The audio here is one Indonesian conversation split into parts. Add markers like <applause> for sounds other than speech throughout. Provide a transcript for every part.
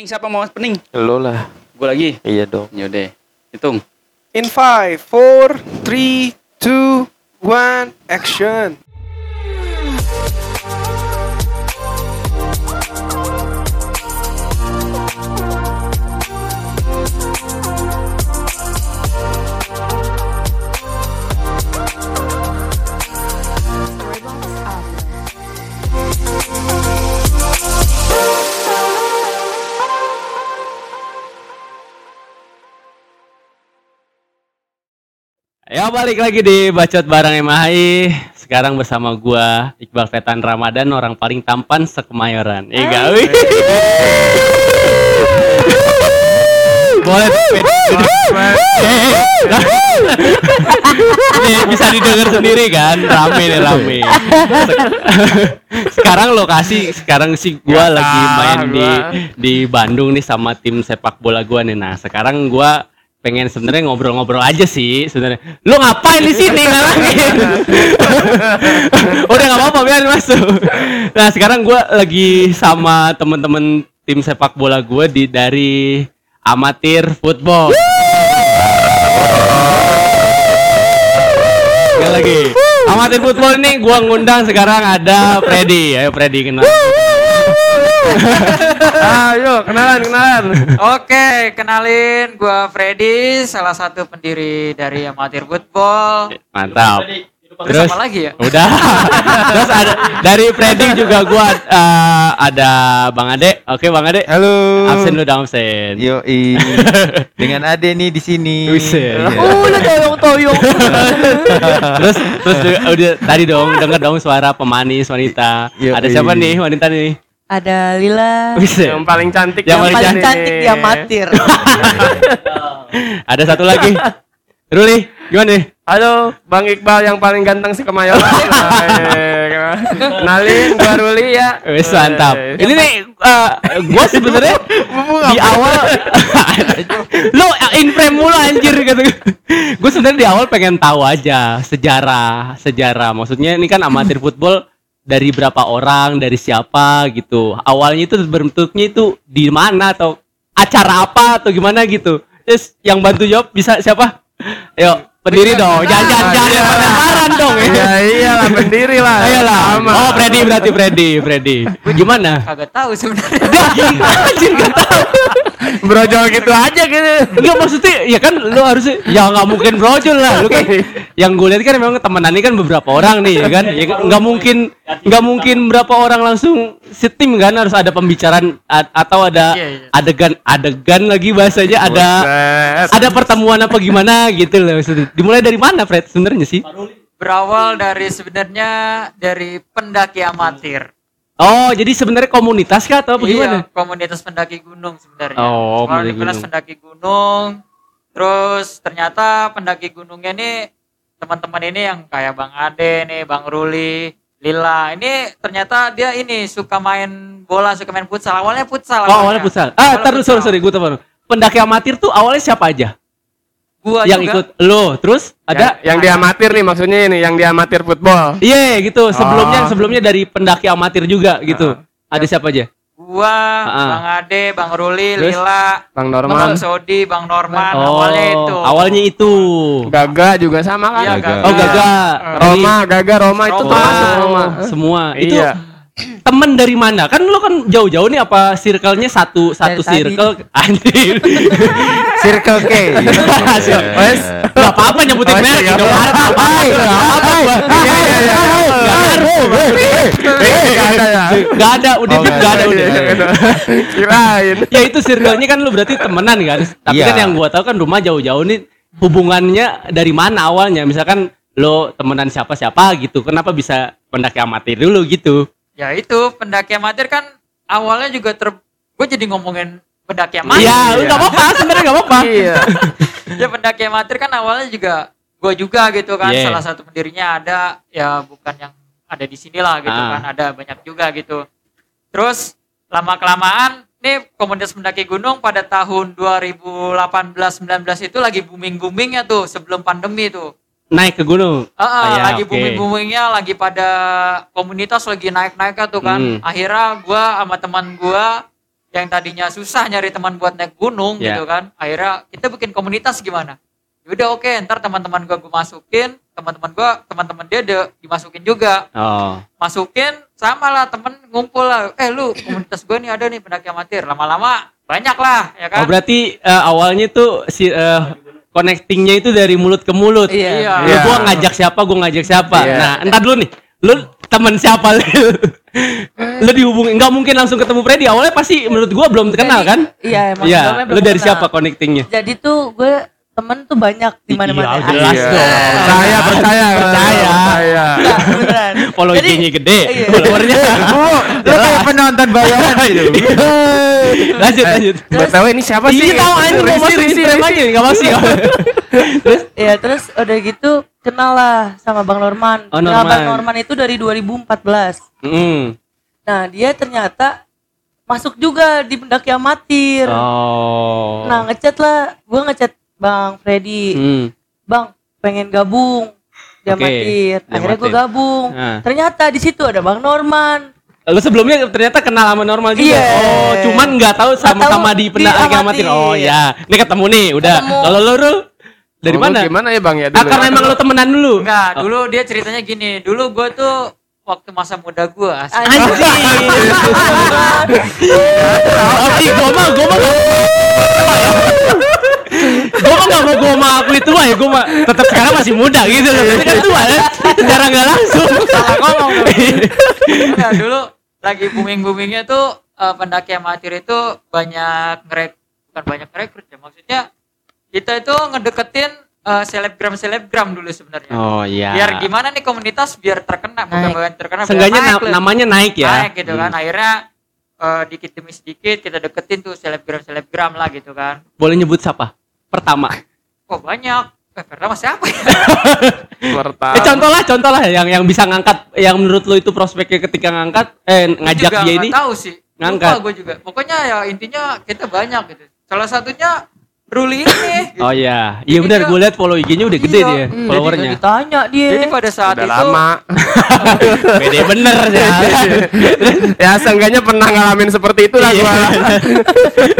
Pening siapa mau pening? Lo lah. Gue lagi. Iya dong. Yaudah. Hitung. In 5, 4, 3, 2, 1, action. Ya balik lagi di Bacot Barang MHI Sekarang bersama gua Iqbal Fetan Ramadan Orang paling tampan sekemayoran. Iya gak? Wih. Boleh. Nih, bisa didengar sendiri kan? Rame nih rame. Sekarang lokasi Sekarang sih gua lagi main di di Bandung nih sama tim sepak bola gua nih. Nah, sekarang gua pengen sebenarnya ngobrol-ngobrol aja sih sebenarnya. Lu ngapain di sini ngalangin? <laughs> Udah nggak apa-apa biarin masuk. Nah, sekarang gua lagi sama temen-temen tim sepak bola gua di dari amatir football. Sekali lagi. Amatir football ini gua ngundang sekarang ada Freddy. Ayo Freddy kenal. Ayo, kenalan, kenalan. Oke, kenalin gua Freddy, salah satu pendiri dari Amatir Football. Mantap. Terus Terus apa lagi ya? udah. <laughs> Terus ada dari Freddy juga gua eh, ada Bang Ade. Oke Bang Ade. Halo. Absen lu dah absen. Yo <laughs> Dengan Ade nih di sini. Buset. Iya. Oh, lu toyong-toyong. terus terus de- udah tadi dong denger dong suara pemanis wanita. Yoi. Ada siapa nih wanita nih? Ada Lila Buset. Yang paling cantik Yang yang paling sini. cantik di amatir. Ada satu lagi. Ruli, gimana nih? Halo, Bang Iqbal yang paling ganteng si Kemayoran. <laughs> Eh, Kenalin, gua Ruli ya. Wes mantap. Eh, Ini nih eh, gua sebenarnya di awal <laughs> lu in frame mulu anjir gitu. Gue sebenarnya di awal pengen tahu aja sejarah, sejarah. Maksudnya ini kan amatir football dari berapa orang, dari siapa gitu. Awalnya itu bentuknya itu di mana atau acara apa atau gimana gitu. Terus yang bantu jawab bisa siapa? <laughs> Ayo, pendiri dong. Jangan jangan jangan yang penasaran dong ya. Iya iyalah pendiri lah. Ayolah. Sama. Oh, Freddy berarti Freddy, Freddy. Gimana? Kagak tahu sebenarnya. <laughs> Anjir gak tahu. Brojol gitu aja gitu. Enggak maksudnya ya kan lu harusnya ya nggak mungkin brojol lah lu kan yang gue lihat kan memang temenan ini kan beberapa orang nih ya kan ya kan? nggak mungkin nggak mungkin berapa orang langsung setim kan harus ada pembicaraan atau ada Iya, iya. adegan adegan lagi bahasanya ada ada pertemuan apa gimana gitu loh maksudnya. dimulai dari mana Fred sebenarnya sih Berawal dari sebenarnya dari pendaki amatir. Oh jadi sebenarnya komunitas kah atau apa gimana Iya, komunitas pendaki gunung sebenarnya. Oh, kelas gunung. pendaki gunung. Terus ternyata pendaki gunungnya nih teman-teman ini yang kayak Bang Ade nih, Bang Ruli, Lila. Ini ternyata dia ini suka main bola, suka main futsal. Awalnya futsal. oh awalnya futsal ah dulu, sorry sorry gue tahu pendaki amatir tuh awalnya siapa aja Gua yang juga. ikut lo terus ada Yang, yang di amatir nih maksudnya ini, yang di amatir football. Iya gitu. Sebelumnya Oh. sebelumnya dari pendaki amatir juga gitu. Ada siapa aja? Gua, Ah. Bang Ade, Bang Ruli, Terus? Lila, Bang Bang Norman. Sodi, Bang Norman. Oh, awalnya itu. Awalnya itu. Gaga juga sama kan? Iya, Gaga. Oh Gaga. Roma, Gaga, Roma itu Roma. termasuk Roma. Semua. Itu Iya. <clears throat> temen dari mana? Kan lu kan jauh-jauh nih apa circle-nya satu satu tadi. circle <laughs> anjir. <laughs> Circle K. <laughs> Wes, enggak apa-apa nyebutin Oh, merek iya, dong. apa-apa. Enggak apa-apa. Iya, iya, iya. Ada ya? Udah Oh, Dit, nggak ada udah. Kirain. ya itu circle-nya kan lu berarti temenan kan tapi kan yang gua tahu kan rumah jauh-jauh nih hubungannya dari mana awalnya misalkan lo temenan siapa-siapa gitu kenapa bisa pendaki amatir dulu gitu Ya itu pendaki amatir kan awalnya juga ter gue jadi ngomongin pendaki amatir. iya lu nggak apa-apa sebenarnya nggak apa-apa Iya. <laughs> ya pendaki amatir kan awalnya juga gue juga gitu kan Yeah. salah satu pendirinya ada ya bukan yang ada di sini lah gitu Ah. kan ada banyak juga gitu. Terus lama kelamaan nih komunitas pendaki gunung pada tahun 2018-19 itu lagi booming boomingnya tuh sebelum pandemi tuh. Naik ke gunung ah, Ah, ya, lagi oke. booming boomingnya lagi pada komunitas lagi naik naiknya tuh kan Hmm. akhirnya gua sama teman gua yang tadinya susah nyari teman buat naik gunung Ya. gitu kan akhirnya kita bikin komunitas gimana udah oke ntar teman-teman gua gua masukin teman-teman gua teman-teman dia ada dimasukin juga Oh. masukin sama lah temen ngumpul lah eh lu komunitas gue nih ada nih pendaki amatir lama-lama banyak lah ya Oh kan berarti eh, awalnya tuh si eh, connectingnya itu dari mulut ke mulut. Iya. Iya. Lu gua ngajak siapa, gua ngajak siapa. Iya. Nah, entar dulu nih. Lu temen siapa <laughs> lu? lu dihubungin nggak mungkin langsung ketemu Freddy. Awalnya pasti menurut gua belum kenal kan? Iya, emang Iya. sebelumnya Lu belum dari kenal. siapa connectingnya? Jadi tuh gue temen tuh banyak di mana-mana. Iya, jelas Iya. dong. Percaya, percaya, Percaya. percaya. Enggak, beneran. Follow Jadi- IG-nya gede, Iya. followernya. Lu kayak penonton bayaran gitu. lanjut, lanjut. BTW ini siapa sih? Iya tahu anjing mau masuk Instagram aja enggak masih. <laughs> Terus Iya, terus udah gitu kenal lah sama Bang Norman. Oh, Kenal Norman. Bang Norman itu dari 2014. Hmm. Nah, dia ternyata masuk juga di pendaki amatir. Oh. Nah, ngechat lah. Gue ngechat Bang Freddy. Hmm. Bang, pengen gabung di Oke, amatir. di Akhirnya gue gabung. Nah. Ternyata di situ ada Bang Norman. Lu sebelumnya ternyata kenal sama normal juga. Iya. Oh, cuman nggak tahu sama-sama di di pendaki amatir. Oh ya, ini ketemu nih, udah. Kalau lu, lu dari Oh, mana? Gimana ya Bang ya? Ah, dulu? karena emang lu temenan dulu. enggak dulu dia ceritanya gini dulu gue tuh waktu masa muda gue asik. Anjing. <laughs> Oh, gua mah, gua mah. Gua mah gak mau gua mah aku itu mah ya, gua mah tetap sekarang masih muda gitu loh. Tapi kan tua ya, secara nggak langsung. salah ngomong. Enggak, <laughs> dulu lagi booming boomingnya tuh eh, pendaki amatir itu banyak ngerek bukan banyak ngerekrut ya maksudnya kita itu ngedeketin eh, selebgram selebgram dulu sebenarnya Oh iya. biar gimana nih komunitas biar terkenal bukan bukan terkenal biar Seenggaknya na- lah. namanya naik ya. naik gitu kan akhirnya eh, dikit demi sedikit kita deketin tuh selebgram selebgram lah gitu kan Boleh nyebut siapa? Pertama. kok banyak eh, pertama siapa ya <laughs> Pertama. Eh contoh lah, contoh lah yang yang bisa ngangkat yang menurut lo itu prospeknya ketika ngangkat eh ngajak juga dia ini. tahu sih ngangkat. lupa gue juga pokoknya ya intinya kita banyak gitu salah satunya Ruli ini gitu. Oh iya, iya benar gue lihat follow IG-nya udah gede Iya, dia Hmm, followernya. jadi ditanya dia. jadi pada saat Udah itu lama. <laughs> Bede bener ya. <laughs> ya seenggaknya pernah ngalamin seperti itu lah gua. <laughs>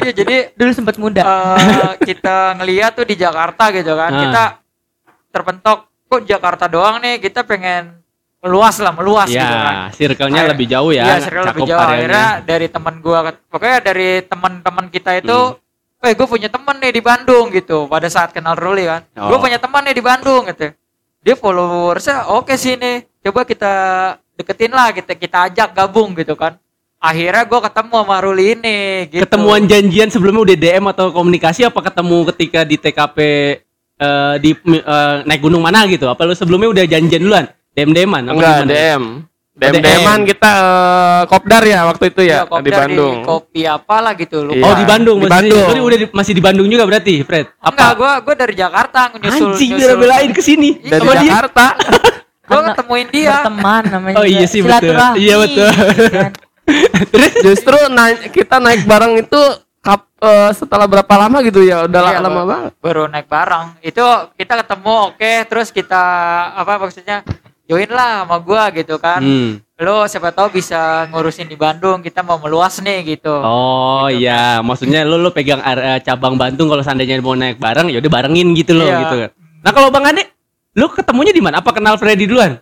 iya, jadi dulu sempat muda. eh, kita ngeliat tuh di Jakarta gitu kan Ah. kita terpentok kok Jakarta doang nih kita pengen meluas lah meluas gitu Iya, kan circle-nya lebih jauh ya. Iya, circle lebih jauh. Akhirnya dari teman gua, pokoknya dari teman-teman kita itu, Hmm. Eh gue punya temen nih di Bandung gitu. Pada saat kenal Ruli kan, Oh. gue punya teman nih di Bandung gitu. Dia followersnya oke sih nih, coba kita deketin lah, kita kita ajak gabung gitu kan. Akhirnya gue ketemu sama Ruli ini. Gitu. Ketemuan janjian sebelumnya udah DM atau komunikasi apa ketemu ketika di TKP eh, di eh, naik gunung mana gitu? Apa lu sebelumnya udah janjian duluan? DM DM-an apa Enggak, gimana? DM. DM. DM-an kita eh, kopdar ya waktu itu ya, kopdar di Bandung. kopi apalah gitu lupa. Iya. Oh di Bandung Di masih. Bandung. Udah di- masih di Bandung juga berarti, Fred? Enggak, gue gue dari Jakarta nyusul. Anjing nyusul. bela-belain ke sini Iya, Dari sama. Jakarta. <laughs> Gue ketemuin dia. Berteman namanya. Oh, iya sih, betul. Iya, betul. kan. <laughs> Terus Justru naik kita naik bareng itu kap, eh, setelah berapa lama gitu ya? Udah Iya, lama baru- banget. baru naik bareng itu kita ketemu oke terus kita apa maksudnya join lah sama gua gitu kan Hmm. lo siapa tahu bisa ngurusin di Bandung kita mau meluas nih gitu Oh iya, maksudnya lu lu pegang area cabang Bandung kalau seandainya mau naik bareng ya udah barengin gitu loh Iya. gitu kan. Nah, kalau Bang Ade, lu ketemunya di mana? Apa kenal Freddy duluan?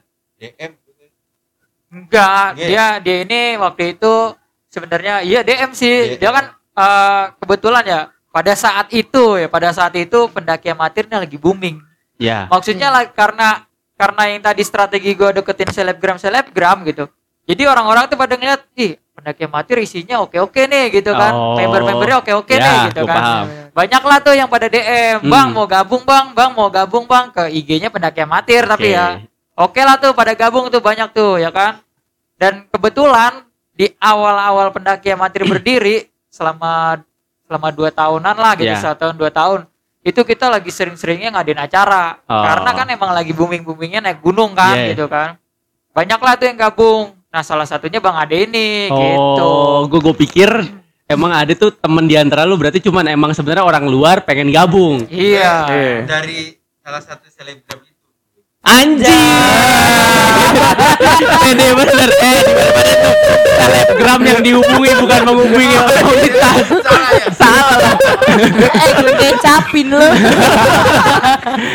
enggak Iya. dia dia ini waktu itu sebenarnya iya DM sih dia kan eh, kebetulan ya pada saat itu ya pada saat itu pendaki amatirnya lagi booming Ya. maksudnya lah karena karena yang tadi strategi gue deketin selebgram selebgram gitu jadi orang-orang tuh pada ngeliat ih pendaki amatir isinya oke oke nih gitu kan Oh. member-membernya oke oke Ya, nih gitu gua kan paham. banyak lah tuh yang pada DM Hmm. bang mau gabung bang bang mau gabung bang ke IG-nya pendaki amatir tapi Oke. ya oke lah tuh pada gabung tuh banyak tuh ya kan dan kebetulan di awal-awal pendaki amatir berdiri selama selama dua tahunan lah gitu Ya. satu tahun dua tahun itu kita lagi sering-seringnya ngadain acara Oh. karena kan emang lagi booming boomingnya naik gunung kan Yeah. gitu kan banyak lah tuh yang gabung nah salah satunya bang Ade ini gitu Oh, gue gue pikir emang ada tuh temen di antara lu berarti cuman emang sebenarnya orang luar pengen gabung. iya Eh. Dari salah satu selebgram Anjir. Pede bener. Eh, di mana tuh? Selebgram yang dihubungi bukan menghubungi komunitas. Salah. eh gue kecapin lo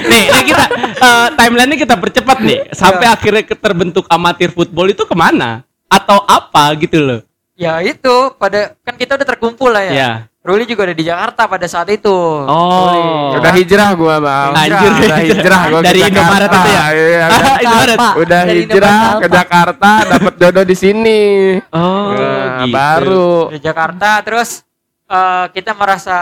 nih, nih kita eh, timeline-nya kita percepat nih sampai akhirnya ke- terbentuk amatir football itu ke mana atau apa gitu loh Ya itu pada kan kita udah terkumpul lah ya. ya Ruli juga ada di Jakarta pada saat itu. oh Udah hijrah gua, Bang. Anjir, Udah hijrah gua ke dari. Indomaret itu ya <laughs> Iya, kan. Indomaret. Udah Dari hijrah ke. Jakarta, dapat jodoh di sini. oh Nah, gitu. baru. di Jakarta terus eh, kita merasa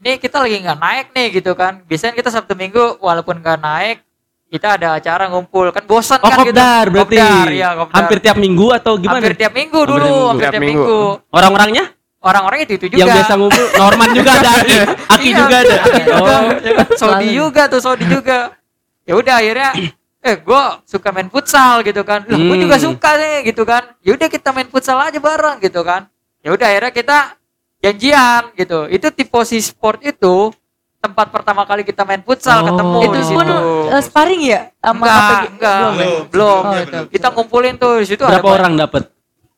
ini kita lagi nggak naik nih gitu kan. Biasanya kita Sabtu Minggu walaupun nggak naik kita ada acara ngumpul kan bosan Oh kan gitu. kopdar berarti Kopdar, iya, kopdar. hampir tiap minggu atau gimana? Hampir tiap minggu Hampir dulu, minggu. hampir Tiap minggu. minggu. Orang-orangnya Orang-orang itu itu juga. yang biasa ngumpul <laughs> Norman juga ada Aki, Aki Iya, juga ada. Aki juga. Oh. Ya? Saudi juga tuh, Saudi juga. Ya udah akhirnya <clears throat> eh gue suka main futsal gitu kan. Lah gue Hmm. juga suka nih gitu kan. Ya udah kita main futsal aja bareng gitu kan. Ya udah akhirnya kita janjian gitu. Itu tifosi sport itu tempat pertama kali kita main futsal Oh. ketemu itu di pun situ. eh, sparring ya sama Enggak, APG? enggak, Belum ya? belum. Oh, Iya, itu. Kita ngumpulin tuh di situ Berapa ada orang dapat?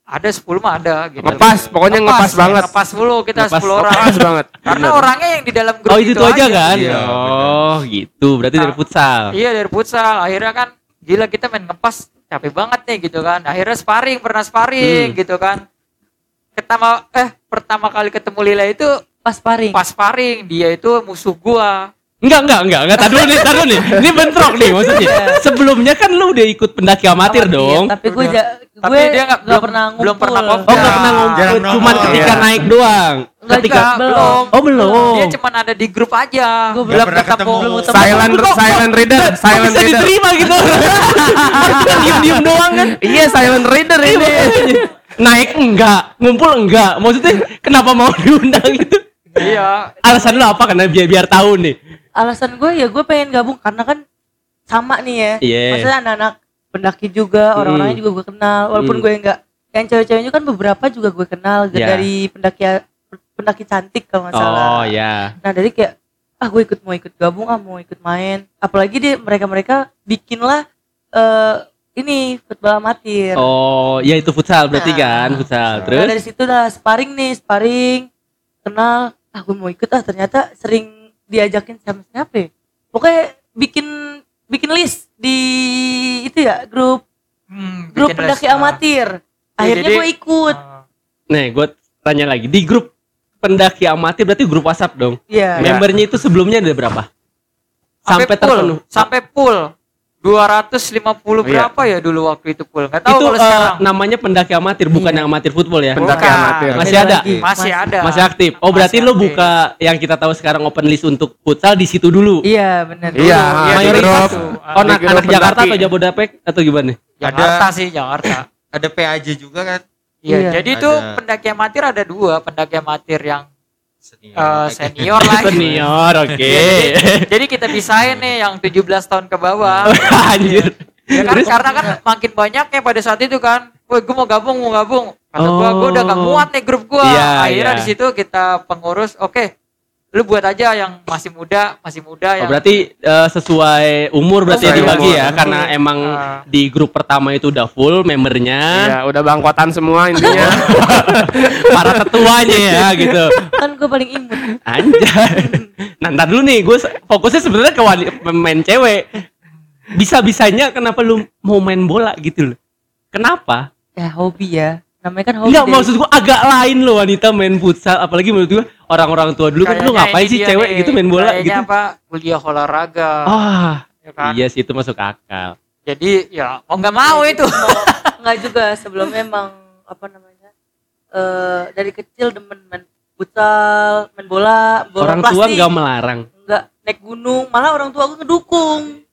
Ada 10 mah ada gitu. Ngepas, pokoknya ngepas banget. Ngepas mulu kita Ngepas. 10 orang. Ngepas banget. <laughs> Karena Bener. orangnya yang di dalam grup Oh itu, tuh aja kan? Iya, oh gitu. Berarti dari Nah, futsal. Iya dari futsal. Akhirnya kan gila kita main ngepas capek banget nih gitu kan. Akhirnya sparring, pernah sparring Hmm. gitu kan. Pertama eh pertama kali ketemu Lila itu pas sparring pas sparring, dia itu musuh gua. Enggak, enggak, enggak, enggak. Tadi dulu nih, tadi dulu nih. Ini bentrok nih maksudnya. Sebelumnya kan lu udah ikut pendaki amatir Amatir, dong. tapi gue ja- Tapi gue dia nggak- belum- pernah ngumpul belum pernah Oh, kopdar. enggak pernah ngumpul, Jarang cuman nongol. ketika Iya. naik doang. Enggak Ketika juga, belum. Oh, belum. Dia cuman ada di grup aja. Gua belum pernah ketemu. ketemu. Belum ketemu. Silent silent reader, Kok silent bisa reader. diterima gitu. <laughs> Diem-diem doang kan. Iya, silent reader ini. Naik enggak, ngumpul enggak. Maksudnya kenapa mau diundang gitu? Iya. Alasan lu apa? Karena biar biar tahu nih. alasan gue ya gue pengen gabung karena kan sama nih ya Iya. maksudnya anak-anak pendaki juga Hmm. orang-orangnya juga gue kenal walaupun Hmm. gue enggak yang cewek-ceweknya kan beberapa juga gue kenal Iya. dari pendaki pendaki cantik kalau nggak salah Oh ya. nah dari kayak ah gue ikut mau ikut gabung ah mau ikut main apalagi dia mereka mereka bikinlah eh ini football amatir Oh, ya itu futsal berarti Nah. kan, futsal. Nah, Terus dari situ lah sparring nih sparring kenal ah gue mau ikut ah ternyata sering diajakin sama siapa ya pokoknya bikin bikin list di itu ya grup Hmm, grup pendaki les. amatir akhirnya jadi- gue ikut Ah. nih gue tanya lagi di grup pendaki amatir berarti grup WhatsApp dong. Iya Membernya itu sebelumnya ada berapa? Sampai, full, terpenuh. sampai full 250 Iya. berapa ya dulu waktu itu full nggak tahu itu kalau sekarang namanya pendaki amatir bukan Iya. yang amatir football ya. Pendaki Bukan. amatir. Masih ada? lagi. masih ada Masih aktif. Oh, berarti Masih lu aktif. buka yang kita tahu sekarang open list untuk futsal di situ dulu. iya benar Iya, Iya, di Mayoritas oh, anak, anak Jakarta atau Jabodetabek atau gimana? Jakarta sih Jakarta Ada PAJ juga kan? Iya, Iya. jadi itu Ada. pendaki amatir ada dua pendaki amatir yang Senior. eh, senior lah. Senior, oke. Jadi, jadi kita pisahin nih yang 17 tahun ke bawah. <laughs> Anjir. Ya kan, Terus? karena kan makin banyaknya pada saat itu kan. Woi, gue mau gabung, mau gabung. Kata gua, gue udah gak Oh. muat nih grup gua. Iya, Akhirnya iya. di situ kita pengurus, oke. Lu buat aja yang masih muda, masih muda Oh, yang berarti eh, sesuai umur berarti ya Sesuai dibagi umur. ya karena emang Ah. di grup pertama itu udah full membernya, Iya, udah bangkotan semua intinya. <laughs> para tetuanya ya gitu. kan gue paling imut Anjay. Nah, ntar dulu nih, gue fokusnya sebenarnya ke wali- pemain cewek. Bisa-bisanya kenapa lu mau main bola gitu loh? Kenapa? ya hobi ya namanya kan hobi Enggak maksud gua agak lain loh wanita main futsal. Apalagi menurut gua orang-orang tua dulu kan lu ngapain sih cewek nih, gitu main bola? gitu. apa kuliah olahraga. Ah, ya kan? iya sih itu masuk akal. jadi ya mau nggak mau itu. <laughs> nggak juga. Sebelumnya emang apa namanya eh dari kecil demen main futsal main bola bola Orang tua nggak melarang. nggak naik gunung. Malah orang tua gue ngedukung.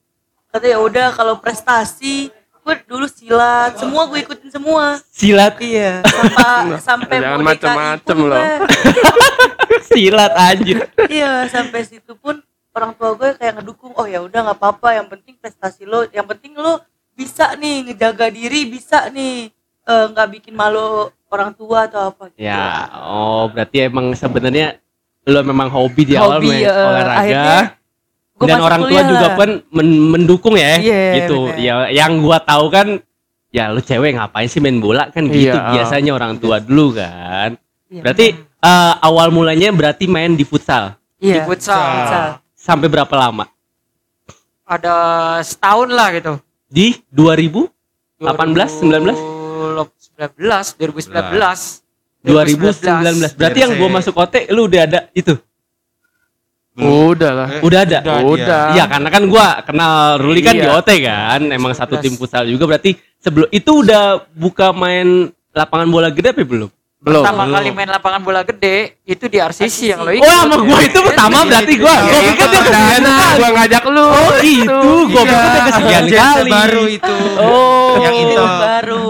Kata ya udah kalau prestasi gue dulu silat semua gue ikutin semua Silat, iya sampai <laughs> sampai Jangan pun loh. <laughs> silat anjir. iya sampai situ pun orang tua gue kayak ngedukung oh ya udah nggak apa-apa yang penting prestasi lo yang penting lo bisa nih ngejaga diri bisa nih eh, nggak bikin malu orang tua atau apa gitu. Ya, oh berarti emang sebenarnya lu memang hobi di awal Hobi, main eh, olahraga. akhirnya Gua dan orang tua juga pun men- mendukung ya Iya, gitu bener. ya yang gua tahu kan ya lu cewek ngapain sih main bola kan gitu Iya. biasanya orang tua dulu kan Iya. berarti eh, awal mulanya berarti main di futsal iya. di futsal. Futsal. sampai berapa lama Ada setahun lah gitu. di 2000 18, 19? 19 2019 2019 berarti yang gua Biar masuk OT lu udah ada itu Udah lah. Eh, udah ada Udah, Udah. Iya karena kan gua kenal Ruli kan di Iya. OT kan, emang satu 19. tim futsal juga berarti sebelum itu udah buka main lapangan bola gede apa belum? Belum. pertama Belum. kali main lapangan bola gede itu di RCC yang lo Oh ikut sama gua itu pertama berarti gua. Gua Ya, pikir itu dia kesekian gua ngajak lu. Oh gitu, gua pikir dia kesekian Iya, kali. baru itu. Oh, Yang Itu itu. baru.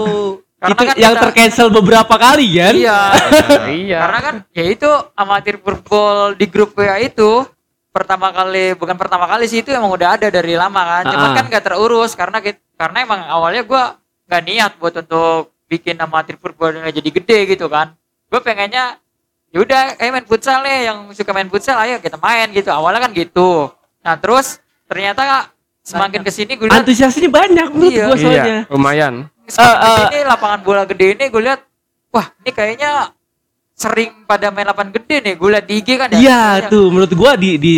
karena itu kan yang kita- tercancel beberapa kali kan? iya <laughs> Iya. karena kan ya itu amatir football di grup WA itu pertama kali bukan pertama kali sih itu emang udah ada dari lama kan cuman Ah. kan gak terurus karena karena emang awalnya gua nggak niat buat untuk bikin amatir football yang jadi gede gitu kan gue pengennya ya udah kayak main futsal nih yang suka main futsal ayo kita main gitu awalnya kan gitu nah terus ternyata semakin ke sini gue lihat Antusiasnya banyak menurut Iya. gua soalnya. Iya, lumayan. semakin Eh, eh. ke sini lapangan bola gede ini gue lihat wah ini kayaknya sering pada main lapangan gede nih gue lihat di IG kan ya Iya Kayaknya- tuh menurut gua di di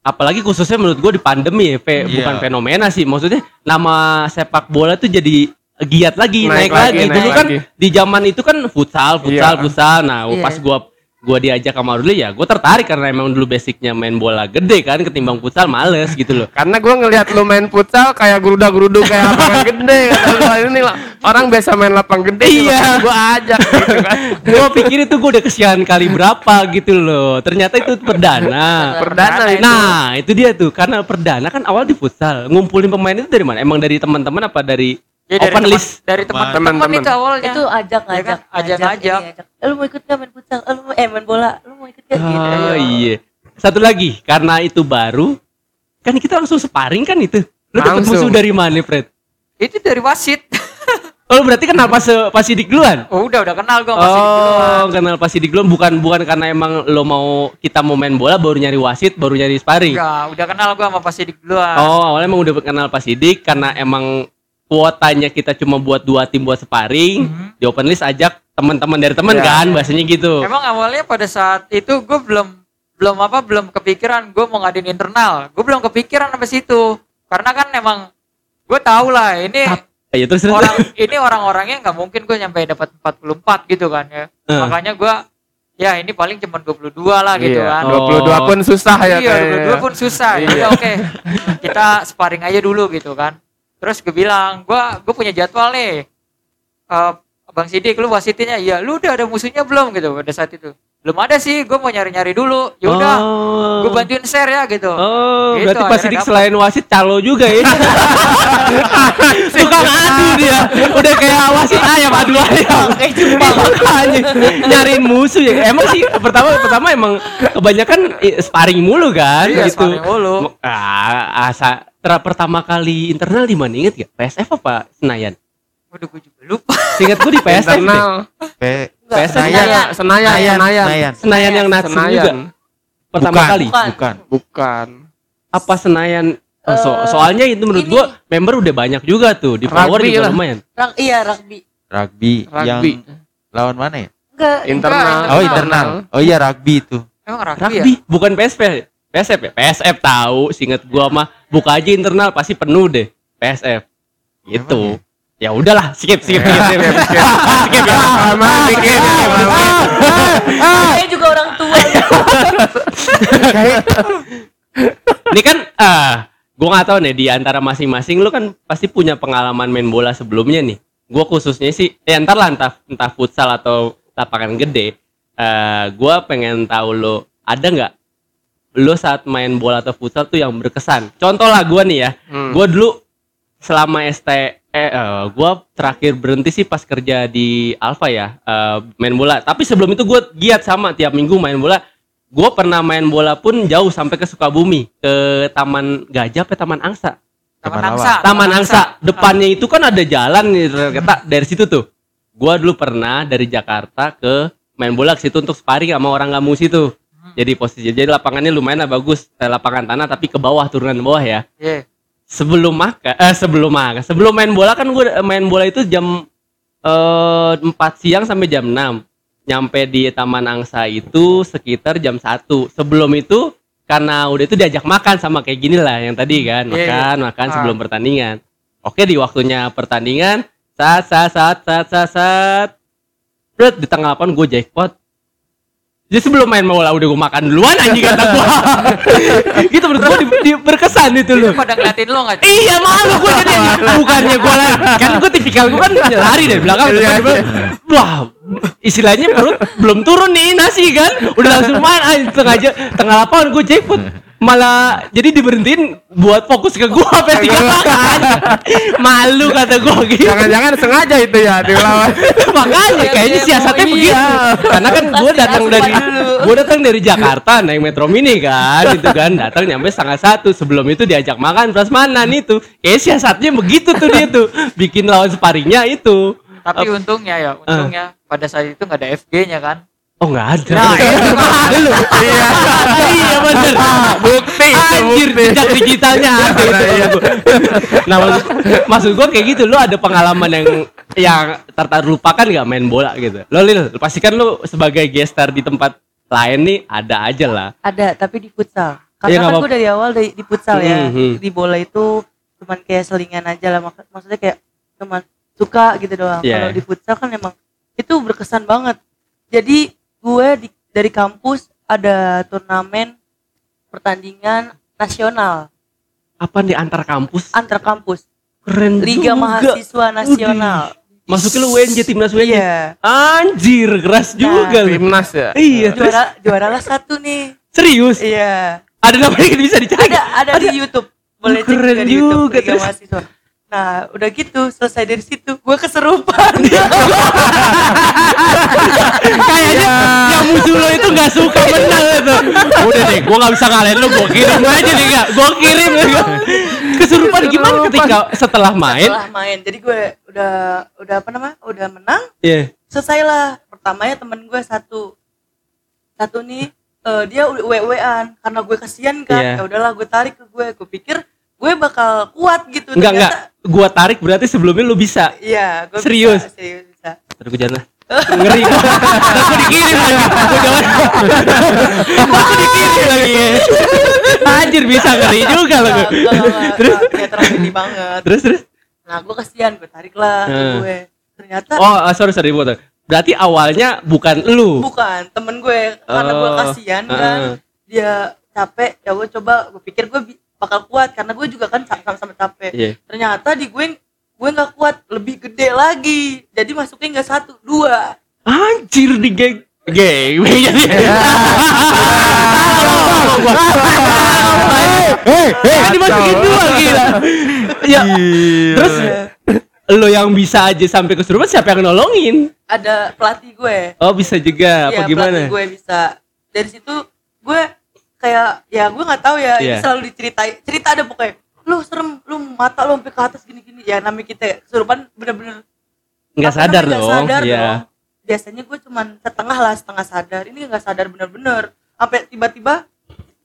apalagi khususnya menurut gua di pandemi ya, fe- Iya. bukan fenomena sih. Maksudnya nama sepak bola tuh jadi giat lagi, naik, Naik lagi. lagi, Dulu naik kan lagi. di zaman itu kan futsal, futsal, Iya. futsal. Nah, Iya. pas gua gua diajak sama Ruli ya, gua tertarik karena emang dulu basicnya main bola gede kan ketimbang futsal males gitu loh. Karena gua ngelihat lu main futsal kayak geruda-gerudu kayak <laughs> lapangan gede. Gua, ini lah orang biasa main lapangan gede. Iya. Gua ajak gitu kan. gua pikir itu gua udah kesian kali berapa gitu loh. Ternyata itu perdana. Perdana itu. Nah, itu dia tuh. Karena perdana kan awal di futsal. Ngumpulin pemain itu dari mana? Emang dari teman-teman apa dari Ya, dari open teman- list? dari teman-teman Teman-teman. itu awalnya Itu ajak Iya ngajak. kan? Ini, Eh, lu mau ikut gak main futsal? Eh, lu mau eh main bola? Lu mau ikut gak? Gitu. Oh iya. Satu lagi, karena itu baru, kan kita langsung sparring kan itu. Lu dapet musuh dari mana, Fred? itu dari wasit <laughs> Oh, lu berarti kenal pas pas sidik duluan? oh udah udah kenal gue masih Oh, kenal pas sidik duluan bukan bukan karena emang lo mau kita mau main bola baru nyari wasit, baru nyari sparring. enggak udah kenal gue sama Pak Sidik duluan Oh, awalnya emang udah kenal pas sidik karena emang kuotanya kita cuma buat dua tim buat sparring. Mhm. Di open list ajak teman-teman dari teman Iya. kan, bahasanya gitu. emang awalnya pada saat itu gue belum belum apa belum kepikiran gue mau ngadain internal gue belum kepikiran sampai situ karena kan emang gue tahu lah ini Ayo terus terus. orang ini orang-orangnya nggak mungkin gue nyampe dapat 44 gitu kan ya Eh. makanya gue ya ini paling cuma 22 lah gitu Iya, kan Oh. 22 pun susah ya iya kayaknya. 22 pun susah ya Iya. udah oke kita sparring aja dulu gitu kan terus gue bilang gue gue punya jadwal nih Eh, bang Sidik lu wasitinya iya lu udah ada musuhnya belum gitu pada saat itu belum ada sih gue mau nyari-nyari dulu ya udah Oh. gue bantuin share ya gitu Oh, Gitu, berarti akhirnya sidik selain wasit calo juga ya. <laughs> Tukang adu dia. Udah kayak wasit ayam adu ayam. Kayak. Makanya nyariin musuh ya. Emang sih pertama pertama emang kebanyakan eh, sparring mulu kan Iya, gitu. sparring mulu. Ah, asa ter- pertama kali internal di mana inget gak? PSF apa Senayan? Waduh gue juga lupa Seingat gue di PSF. Internal. P- PSF Senayan. Senayan, Senayan, Senayan. Senayan. Senayan yang Natsu juga. Senayan. Pertama Bukan, kali. Bukan. Bukan. Bukan. Apa Senayan? Oh, so- Eh, soalnya itu menurut ini. gua member udah banyak juga tuh di Rugby juga lah. lumayan. Rug- iya rugby. Rugby. Yang Rugby. lawan mana ya? Enggak. Internal. Oh internal. Oh iya rugby itu. emang rugby, Rugby bukan PSP. PSF ya? PSF tahu, singkat gua mah buka aja internal pasti penuh deh. PSF. Gitu. Ya udahlah, skip skip skip. skip. Skip ya. Lama dikit. lama. Saya juga orang tua. <laughs> Ini kan ah, gua nggak tahu nih di antara masing-masing lu kan pasti punya pengalaman main bola sebelumnya nih. Gua khususnya sih eh entar lah entah entah futsal atau lapangan gede. Eh gua pengen tahu lo ada nggak lo saat main bola atau futsal tuh yang berkesan. Contoh lah gua nih ya. Hmm. Gua dulu selama ST eh eh, gua terakhir berhenti sih pas kerja di Alfa ya eh, main bola. Tapi sebelum itu gua giat sama tiap minggu main bola. Gua pernah main bola pun jauh sampai ke Sukabumi, ke Taman Gajah apa Taman Angsa. Taman Taman Angsa Taman Angsa. Depannya itu kan ada jalan ternyata dari situ tuh. Gua dulu pernah dari Jakarta ke main bola ke situ untuk sparring sama orang kamu situ. Jadi posisi jadi lapangannya lumayan lah bagus. Eh, lapangan tanah tapi ke bawah turunan bawah ya. Iya. Sebelum makan eh sebelum makan, sebelum main bola kan gue main bola itu jam eh 4 siang sampai jam 6. Nyampe di Taman Angsa itu sekitar jam 1. Sebelum itu karena udah itu diajak makan sama kayak gini lah yang tadi kan, Iya, iya. makan makan Ah. sebelum pertandingan. Oke di waktunya pertandingan saat saat saat saat saat saat Bret, di tengah lapangan gue jackpot jadi sebelum main bola udah gue makan duluan anjing kata gue <laughs> gitu menurut gue di- di- berkesan itu loh. Pada ngeliatin lo nggak? Iya malu gue jadi <laughs> bukannya gue lari. Kan gue tipikal gue kan lari dari belakang Iya, depan, depan. wah istilahnya perut belum turun nih nasi kan? Udah langsung main ah, tengah aja tengah lapangan gue jackpot malah jadi diberhentiin buat fokus ke gue sampai tiga makan malu kata gue gitu. Jangan-jangan sengaja itu ya dilawan. <laughs> makanya kayaknya siasatnya begitu. karena kan gue datang dari gue datang dari Jakarta naik metro mini kan gitu kan. Datang nyampe setengah satu. Sebelum itu diajak makan prasmanan itu. Kayak siasatnya begitu tuh dia tuh. Bikin lawan sparringnya itu. Tapi untungnya ya, untungnya pada saat itu nggak ada FG-nya kan. Oh nggak ada Nah, itu malu iya iya bener Bukti itu Anjir, bukti. jejak digitalnya ada itu Iya. kalau gua. Nah, maksud, maksud gua kayak gitu, lu ada pengalaman yang yang tak lupakan nggak main bola gitu? Lo Lil, pastikan lu sebagai gestar di tempat lain nih ada aja lah. Ada, tapi di futsal. Iya, Karena nggak kan gue dari awal dari di futsal ya. Mhm. Di bola itu cuman kayak selingan aja lah. Mak- Maksudnya kayak cuman suka gitu doang. Iya. Kalau di futsal kan emang itu berkesan banget. Jadi gue di, dari kampus ada turnamen pertandingan nasional Apa nih antar kampus? antar kampus Keren Liga juga. Mahasiswa Nasional. Masuknya lu WNJ timnas WNJ. Iya. Anjir, keras juga lu. Timnas ya. Iya, terus Juara juara lah satu nih. serius. Iya. Ada namanya bisa dicari. ada ada di YouTube boleh cek keren juga di YouTube juga, Liga terus? mahasiswa nah udah gitu selesai dari situ gue keserupan <laughs> Kayaknya yang musuh lo itu gak suka menang itu. Udah deh, gua gak bisa ngalahin lo, gua kirim aja nih gak. Gua kirim ya. Kesurupan gimana ketika setelah main? setelah main jadi gue udah udah apa nama udah menang Iya. selesai lah pertamanya temen gue satu satu nih eh, dia udah wean karena gue kasihan kan Iya. ya udahlah gue tarik ke gue gue pikir gue bakal kuat gitu Enggak enggak. Gua tarik berarti sebelumnya lu bisa. iya gue Serius? bisa, serius bisa Terus gua jangan lah. <laughs> Ngeri. Terus gua dikirim lagi. Gua jangan. Gua dikirim lagi. Anjir bisa ngeri juga lo. Enggak, Terus kayak tragedi banget terus terus. nah gue kasihan gue tarik lah Hmm. gue ternyata Oh, ah, sorry sorry potong. Berarti awalnya bukan lu. bukan temen gue karena gue Oh, kasihan heeh. kan dia capek ya gue coba gue pikir gue bakal kuat karena gue juga kan sa- sama-sama capek. Iya. ternyata di gue gue nggak kuat lebih gede lagi. Jadi masuknya nggak satu dua. Anjir di geng. Geng. <laughs> Jadi kan dimasukin dua gila. Ya terus lo yang bisa aja sampai kesurupan siapa yang nolongin? Ada pelatih gue. Oh bisa juga. Apa Iya, gimana? pelatih gue bisa. Dari situ gue kayak ya gue nggak tahu ya ini Iya. selalu diceritain cerita ada pokoknya lu serem lu mata lu sampai ke atas gini gini ya namanya kita kesurupan bener-bener nggak sadar nggak sadar ya dong. biasanya gue cuman setengah lah setengah sadar. Ini nggak sadar bener-bener. Sampai tiba-tiba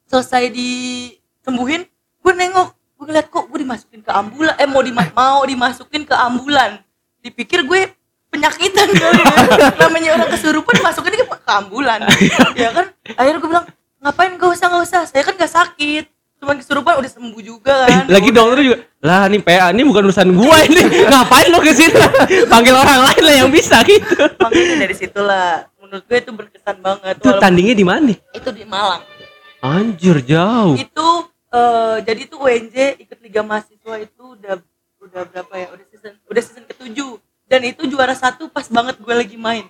selesai disembuhin gue nengok gue ngeliat kok gue dimasukin ke ambulan eh mau dima- mau dimasukin ke ambulan. Dipikir gue penyakitan kali ya. <laughs> namanya orang kesurupan dimasukin ke, ke ambulan ya kan? Akhirnya gue bilang ngapain? Gak usah gak usah. Saya kan gak sakit. Cuman kesurupan udah sembuh juga kan. lagi dokter juga. Lah ini PA ini bukan urusan gua ini. <laughs> Ngapain lo ke sini <laughs> panggil orang lain lah yang bisa gitu. Makanya dari situlah menurut gue itu berkesan banget itu tandingnya di mana? Itu di Malang. Anjir jauh. Itu eh, jadi itu UNJ ikut liga mahasiswa itu udah udah berapa ya? Udah season udah season ketujuh. Dan itu juara satu pas banget gue lagi main.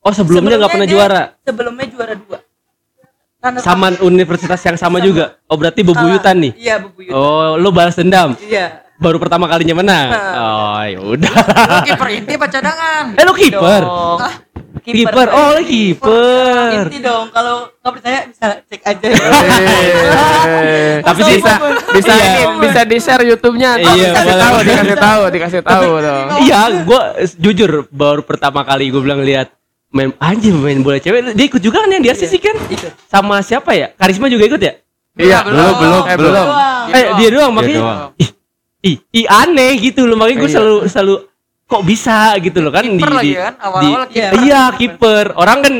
Oh sebelumnya nggak pernah dia- juara sebelumnya juara dua Karena sama universitas yang sama, Sama. juga oh berarti bebuyutan nih iya bebuyutan oh lo balas dendam iya baru pertama kalinya menang. Nah. Oh, ya udah. Kiper inti apa cadangan? Eh lo kiper. Kiper. Oh, lo kiper. inti dong kalau nggak percaya bisa cek aja ya. <laughs> Tapi bisa bisa Iya. bisa di share YouTube-nya Iya, dikasih tahu dikasih tahu dikasih tahu dong Iya, gua s- jujur baru pertama kali gue bilang lihat main anjir main bola cewek dia ikut juga kan yang di RCC kan Ikut. sama siapa ya Karisma juga ikut ya Iya, belum, belum, Eh, belum. belum. eh dia doang makanya doang. ih, ih, ih, aneh gitu loh makanya gue Iya. selalu selalu kok bisa gitu loh kan Kiper lagi kan, awal-awal di- kiper. iya kiper orang kan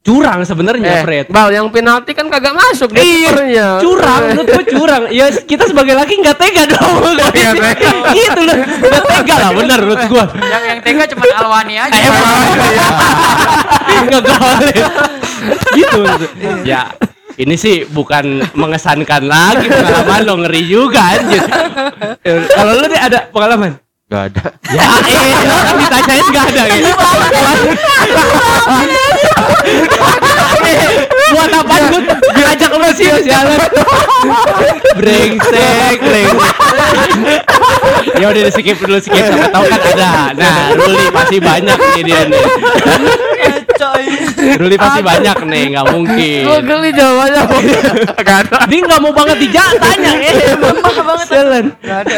curang sebenarnya Eh, Fred. Bal yang penalti kan kagak masuk dia Iya, curang menurut gue curang. Ya kita sebagai laki nggak tega dong. <laughs> Iya, tega. gitu loh. Nggak tega lah bener menurut gue yang yang tega cuma Alwani aja. Eh, emang nggak boleh. Gitu. Ya ini sih bukan mengesankan lagi pengalaman lo ngeri juga anjir. Eh, kalau lo deh ada pengalaman? Gak ada. ya eh ditanyain nggak ada gitu buat apa? Gue ngajak lo sih sialan brengsek brengsek. Ya udah di skip dulu skip. Siapa tahu kan ada. Nah Ruli pasti banyak nih dia nih. Ruli pasti banyak nih nggak mungkin. Gue geli jawabannya. Gak ada. dia nggak mau banget dijak tanya. Eh lemah banget ada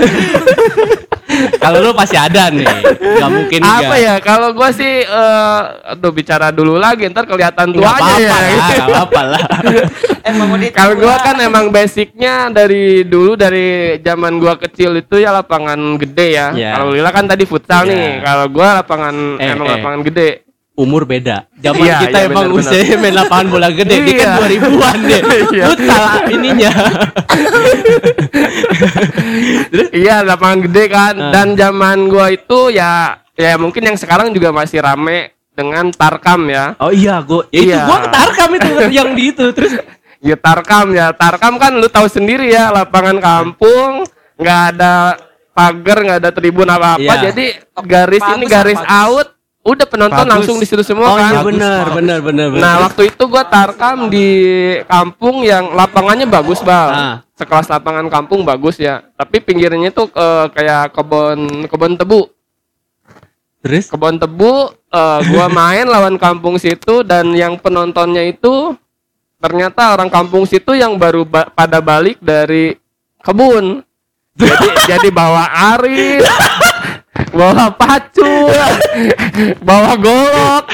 kalau lu pasti ada nih nggak mungkin Apa nggak. ya? Kalau gua sih eh aduh bicara dulu lagi ntar kelihatan tuanya ya. lah nggak apa-apa lah <laughs> Kalau gua kan emang basicnya dari dulu dari zaman gua kecil itu ya lapangan gede ya. Iya. Kalau Lila kan tadi futsal Iya. nih. Kalau gua lapangan Eh, emang eh. lapangan gede. Umur beda. Zaman Iya, kita iya, emang usia main lapangan bola gede, dia kan Iya. 2000-an deh. <laughs> Iya. Futsal ininya. <laughs> Iya, lapangan gede kan. Ah. Dan zaman gua itu ya ya mungkin yang sekarang juga masih rame dengan Tarkam ya. Oh iya, gua ya itu Iya. gua ketarkam itu <laughs> yang di itu. Terus Ya Tarkam ya. Tarkam kan lu tahu sendiri ya, lapangan kampung nggak ada pagar, nggak ada tribun apa-apa. Iya. Jadi garis ini garis out udah penonton Bagus. langsung di situ semua Oh kan. iya benar, benar, benar, benar. Nah waktu itu gua tarkam di kampung yang lapangannya bagus bang, Ah. sekelas lapangan kampung bagus ya. Tapi pinggirnya tuh eh, kayak kebun kebun tebu, Terus kebun tebu. eh, gua <laughs> main lawan kampung situ dan yang penontonnya itu ternyata orang kampung situ yang baru ba- pada balik dari kebun. <laughs> Jadi jadi bawa arit, <laughs> bawa pacul, bawa golok.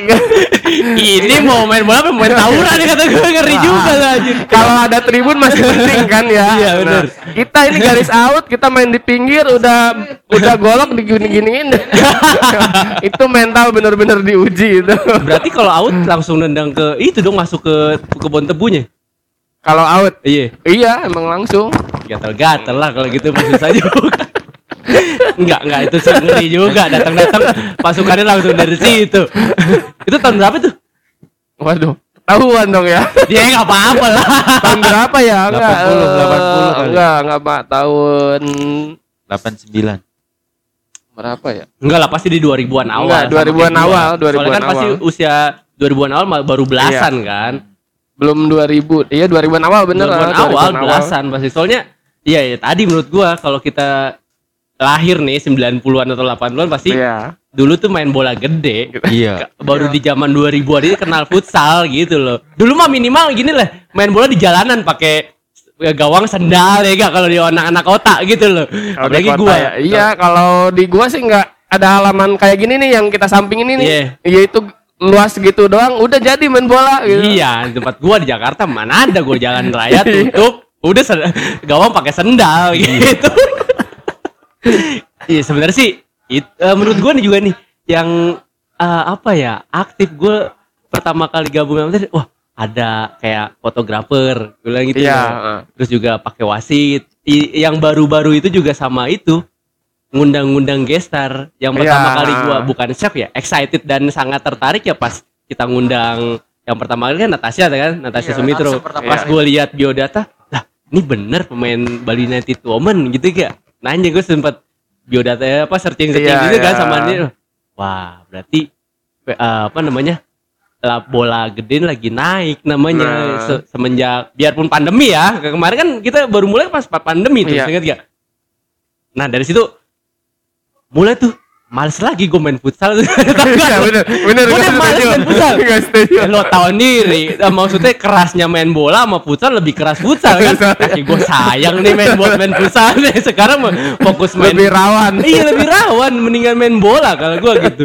ini mau main bola apa main tawuran kata gue ngeri juga lah kalau ada tribun masih penting kan ya. Iya, benar. Nah, kita ini garis out, kita main di pinggir udah udah golok digini-giniin. <laughs> itu mental bener-bener diuji itu. Berarti kalau out langsung nendang ke itu dong masuk ke ke kebun tebunya. kalau out, Iya. iya emang langsung. gatel-gatel lah kalau gitu maksud saya juga enggak enggak itu sih ngeri juga datang-datang pasukannya langsung dari situ itu tahun berapa tuh Waduh, tahuan dong ya. dia nggak apa-apa lah Tahun berapa ya? Enggak, 80, eh, 80 kali. enggak, enggak, Pak. Tahun 89. berapa ya? enggak lah pasti di 2000-an awal Enggak, sama 2000-an kayak gua. awal, soalnya 2000-an kan pasti awal. Iya. usia 2000-an awal baru belasan kan Belum 2000. Iya, 2000-an awal bener 2000-an ah, awal 2000-an belasan pasti soalnya iya ya tadi menurut gua kalau kita lahir nih 90-an atau 80-an pasti Iya. dulu tuh main bola gede Iya. baru di zaman 2000-an ini kenal futsal gitu loh. Dulu mah minimal gini lah, main bola di jalanan pakai ya, gawang sendal ya gak kalau di anak-anak kota gitu loh. Di Apalagi kota gua. ya. Iya, kalau di gua sih enggak ada halaman kayak gini nih yang kita samping ini nih. Iya. Iya itu luas gitu doang udah jadi main bola gitu. Iya, di tempat gua di Jakarta mana ada gua jalan raya <laughs> tutup, udah sen- gawang pakai sendal gitu. <laughs> Iya, sebenarnya sih it- eh, menurut gua nih juga nih yang eh, apa ya, aktif gua pertama kali gabung sama wah ada kayak fotografer, gue bilang gitu. Iya, loh. heeh. terus juga pakai wasit I- yang baru-baru itu juga sama itu ngundang-ngundang gestar yang pertama Iya. kali gua bukan shock ya excited dan sangat tertarik ya pas kita ngundang yang pertama kali kan Natasha kan Natasha Iya, Sumitro Natasha pas gue lihat biodata lah ini bener pemain Bali United Woman gitu ya nanya gue sempat biodata apa searching searching Iya, gitu kan iya. sama dia wah berarti eh, apa namanya lah bola gede lagi naik namanya Nah. se- semenjak biarpun pandemi ya ke- kemarin kan kita baru mulai pas pa- pandemi tuh Iya. ingat gak? Nah dari situ mulai tuh males lagi gue main futsal. <laughs> Iya bener, bener. Gua udah males main futsal. <laughs> Ya, lo tau sendiri. Eh, maksudnya kerasnya main bola sama futsal lebih keras futsal kan? Kaki gue sayang nih main buat main futsal nih. <laughs> Sekarang fokus main Lebih rawan. iya lebih rawan mendingan main bola kalau gue gitu.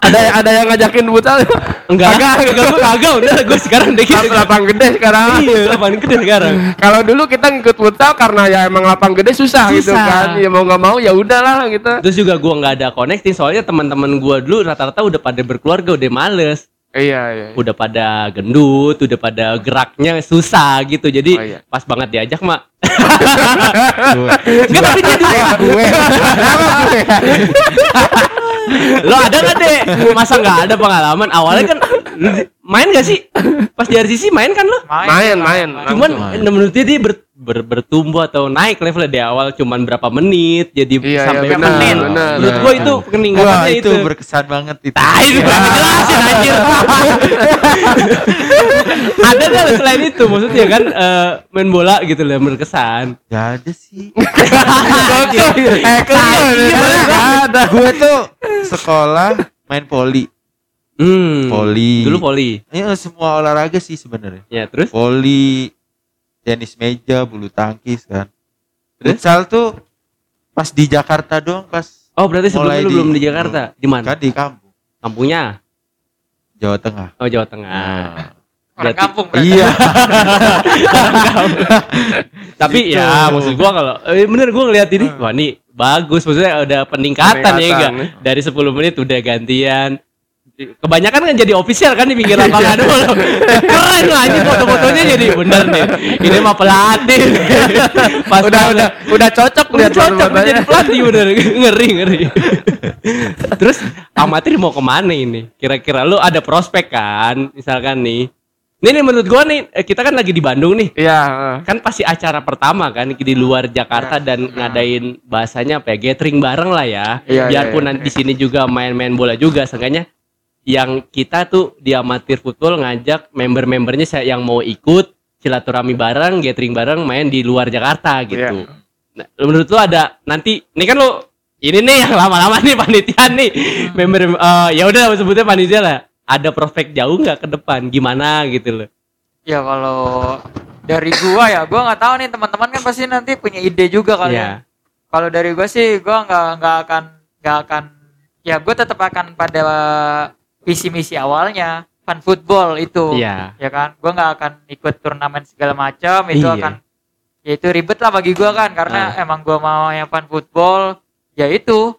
Ada ada yang ngajakin futsal Enggak, enggak, enggak, gue kagak, udah gue sekarang deh gitu. lapang gede sekarang Iya, lapangan gede sekarang. kalau dulu kita ngikut futsal karena ya emang lapang gede susah, gitu Susah. kan ya mau nggak mau ya udahlah gitu Terus juga gua nggak ada connecting soalnya teman-teman gua dulu rata-rata udah pada berkeluarga, udah males, iya iya udah pada gendut, udah pada geraknya susah gitu. Jadi Oh, iya. pas banget diajak mak. <laughs> Gue. Enggak tapi gue <laughs> lo ada nggak deh? Masa nggak ada pengalaman? Awalnya kan main gak sih? <laughs> Pas di RCC main kan lo? Main, main. Cuman main. menurut dia dia ber- ber- bertumbuh atau naik levelnya di awal cuman berapa menit jadi Iya, sampai iya, benar, menit. Menurut Iya, gua iya. itu peningkatannya itu, itu. berkesan banget itu. Ah, itu Iya. berarti jelasin anjir. <laughs> ada nggak selain itu maksudnya kan eh, main bola gitu loh berkesan. Gak ada sih. <laughs> eh ada gue tuh sekolah main poli. Hmm. Voli. Dulu voli. Iya semua olahraga sih sebenarnya. Ya, terus Voli, tenis meja, bulu tangkis kan. Terus? Futsal tuh pas di Jakarta doang pas Oh, berarti sebelum lu di- belum di Jakarta. Di mana? kan di kampung Kampungnya? Jawa Tengah. Oh, Jawa Tengah. Nah, Orang Berarti- kampung berarti. iya. <laughs> Tapi Gitu. ya maksud gua kalau eh, bener gua ngeliat ini, wah ini bagus maksudnya ada peningkatan, ya Peningkatan. enggak? Dari 10 menit udah gantian. Kebanyakan kan jadi official kan di pinggir lapangan dulu. <laughs> Keren lah anjing foto-fotonya jadi bener nih. Ini mah pelatih. <laughs> Pas udah udah udah cocok udah cocok jadi pelatih bener ngeri ngeri. <laughs> Terus amatir mau ke mana ini? Kira-kira lu ada prospek kan? Misalkan nih. Ini nih menurut gua nih eh, kita kan lagi di Bandung nih Iya, kan pasti acara pertama kan di luar Jakarta dan ngadain bahasanya apa ya gathering bareng lah ya Iya, biarpun iya, nanti di sini juga main-main bola juga seenggaknya yang kita tuh di amatir football ngajak member-membernya saya yang mau ikut silaturahmi bareng gathering bareng main di luar Jakarta gitu. Nah, menurut lu ada nanti ini kan lu ini nih yang lama-lama nih <laughs> panitia nih. Member eh, ya udah sebutnya panitia lah. Ada prospek jauh nggak ke depan? Gimana gitu loh. Ya kalau dari gua ya, gua nggak tahu nih teman-teman kan pasti nanti punya ide juga kali ya. Ya. Kalau dari gua sih gua nggak nggak akan nggak akan ya gua tetap akan pada visi misi awalnya fun football itu. iya Ya kan? Gua nggak akan ikut turnamen segala macam itu Iya. akan ya itu ribet lah bagi gua kan karena emang gua mau yang fun football ya itu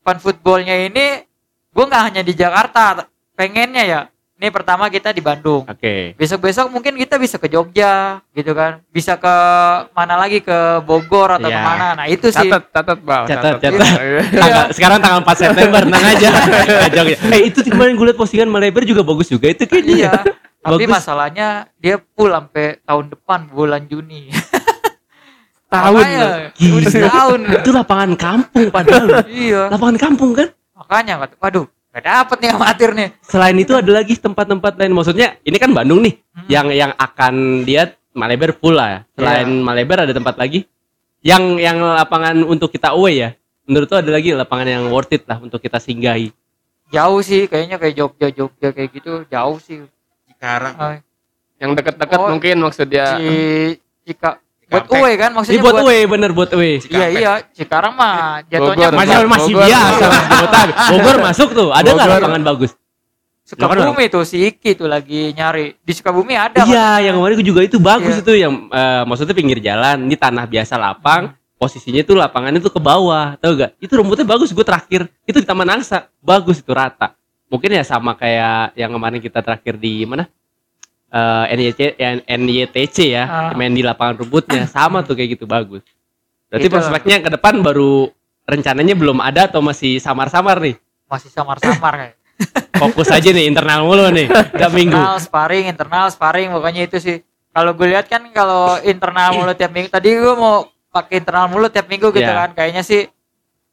fun footballnya ini gua nggak hanya di Jakarta pengennya ya ini pertama kita di Bandung. Oke. Besok-besok mungkin kita bisa ke Jogja gitu kan. Bisa ke mana lagi? Ke Bogor atau Iya. ke mana? Nah itu sih. Catat catat bang Catat, catat. Iya. Tanggal, sekarang tanggal 4 September tenang aja. <laughs> Ya. eh itu kemarin gue liat postingan Maleber juga bagus juga. Itu kayaknya iya. Tapi Bagus. masalahnya dia full sampai tahun depan bulan Juni. <laughs> Tahun Makanya, loh. udah setahun. Itu lapangan kampung padahal iya. Lapangan kampung kan? Makanya waduh gak dapet nih amatir nih. Selain itu ada lagi tempat-tempat lain. Maksudnya ini kan Bandung nih Hmm. yang yang akan dia Maleber full lah ya. selain Iya. Maleber ada tempat lagi yang yang lapangan untuk kita away ya. Menurut tuh ada lagi lapangan yang worth it lah untuk kita singgahi. Jauh sih kayaknya kayak Jogja Jogja kayak gitu jauh sih. Sekarang yang deket-deket Oh, mungkin maksudnya si Cika buat uwe kan ini maksudnya buat away bener buat away iya iya Cikarang mah jatuhnya Bogor. masih masih biasa. <laughs> Bogor masuk tuh ada nggak lapangan bagus Sukabumi tuh si Iki tuh lagi nyari di Sukabumi ada Iya, yang kemarin juga itu bagus Iya. itu yang eh, maksudnya pinggir jalan, ini tanah biasa lapang, posisinya itu lapangannya tuh ke bawah, tau gak? Itu rumputnya bagus, gue terakhir itu di Taman Angsa, bagus itu rata. Mungkin ya sama kayak yang kemarin kita terakhir di mana? Eh NYC, N- NYTC ya, Ah. main di lapangan rumputnya, sama tuh kayak gitu bagus. Berarti Itu lah. prospeknya ke depan baru rencananya belum ada atau masih samar-samar nih? masih samar-samar kayak <laughs> Fokus aja nih internal mulu nih, tiap minggu. internal sparring internal sparring pokoknya itu sih kalau gue lihat kan kalau internal mulu tiap minggu tadi gue mau pakai internal mulu tiap minggu gitu Iya. kan kayaknya sih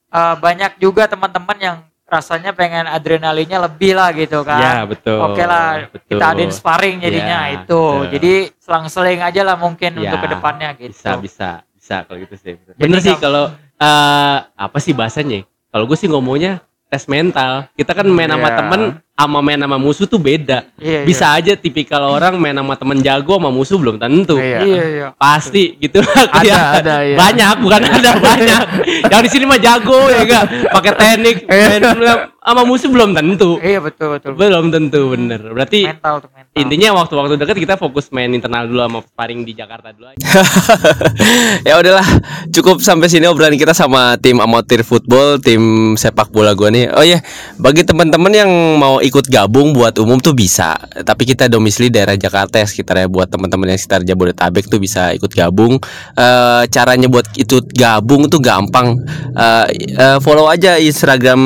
eh, banyak juga teman-teman yang rasanya pengen adrenalinnya lebih lah gitu kan Ya betul. Oke lah, betul. kita adain sparring jadinya Ya, itu. betul. Jadi selang-seling aja lah mungkin Ya, untuk ke depannya gitu. bisa bisa bisa kalau gitu sih bener sih kalau eh, apa sih bahasanya kalau gue sih ngomongnya tes mental kita kan main sama Iya. temen sama main sama musuh tuh beda. Iya, Bisa aja tipikal orang main sama temen jago sama musuh belum tentu. Iya. Iya, iya. Pasti gitu. <laughs> Ada, ada, iya. Banyak, bukan ada <laughs> banyak. Yang di sini mah jago ya enggak? Pakai teknik, main sama musuh belum tentu. Iya, betul, betul. Belum tentu bener. Berarti Mental tuh mental. intinya waktu-waktu dekat kita fokus main internal dulu sama sparring di Jakarta dulu aja. <laughs> ya udahlah cukup sampai sini obrolan kita sama tim amatir football tim sepak bola gua nih oh ya bagi teman-teman yang mau ikut gabung buat umum tuh bisa. Tapi kita domisili daerah Jakarta ya sekitarnya buat teman-teman yang sekitar Jabodetabek tuh bisa ikut gabung. Eh, caranya buat ikut gabung tuh gampang. Eh, eh, follow aja Instagram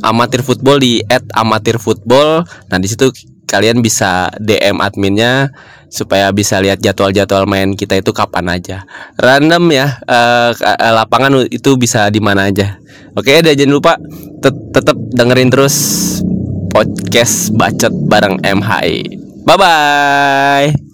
amatir football di @amatirfootball. Nah di situ kalian bisa DM adminnya supaya bisa lihat jadwal-jadwal main kita itu kapan aja. Random ya, eh, lapangan itu bisa di mana aja. Oke, dan jangan lupa tet- tetap dengerin terus podcast bacot bareng MHI. Bye bye.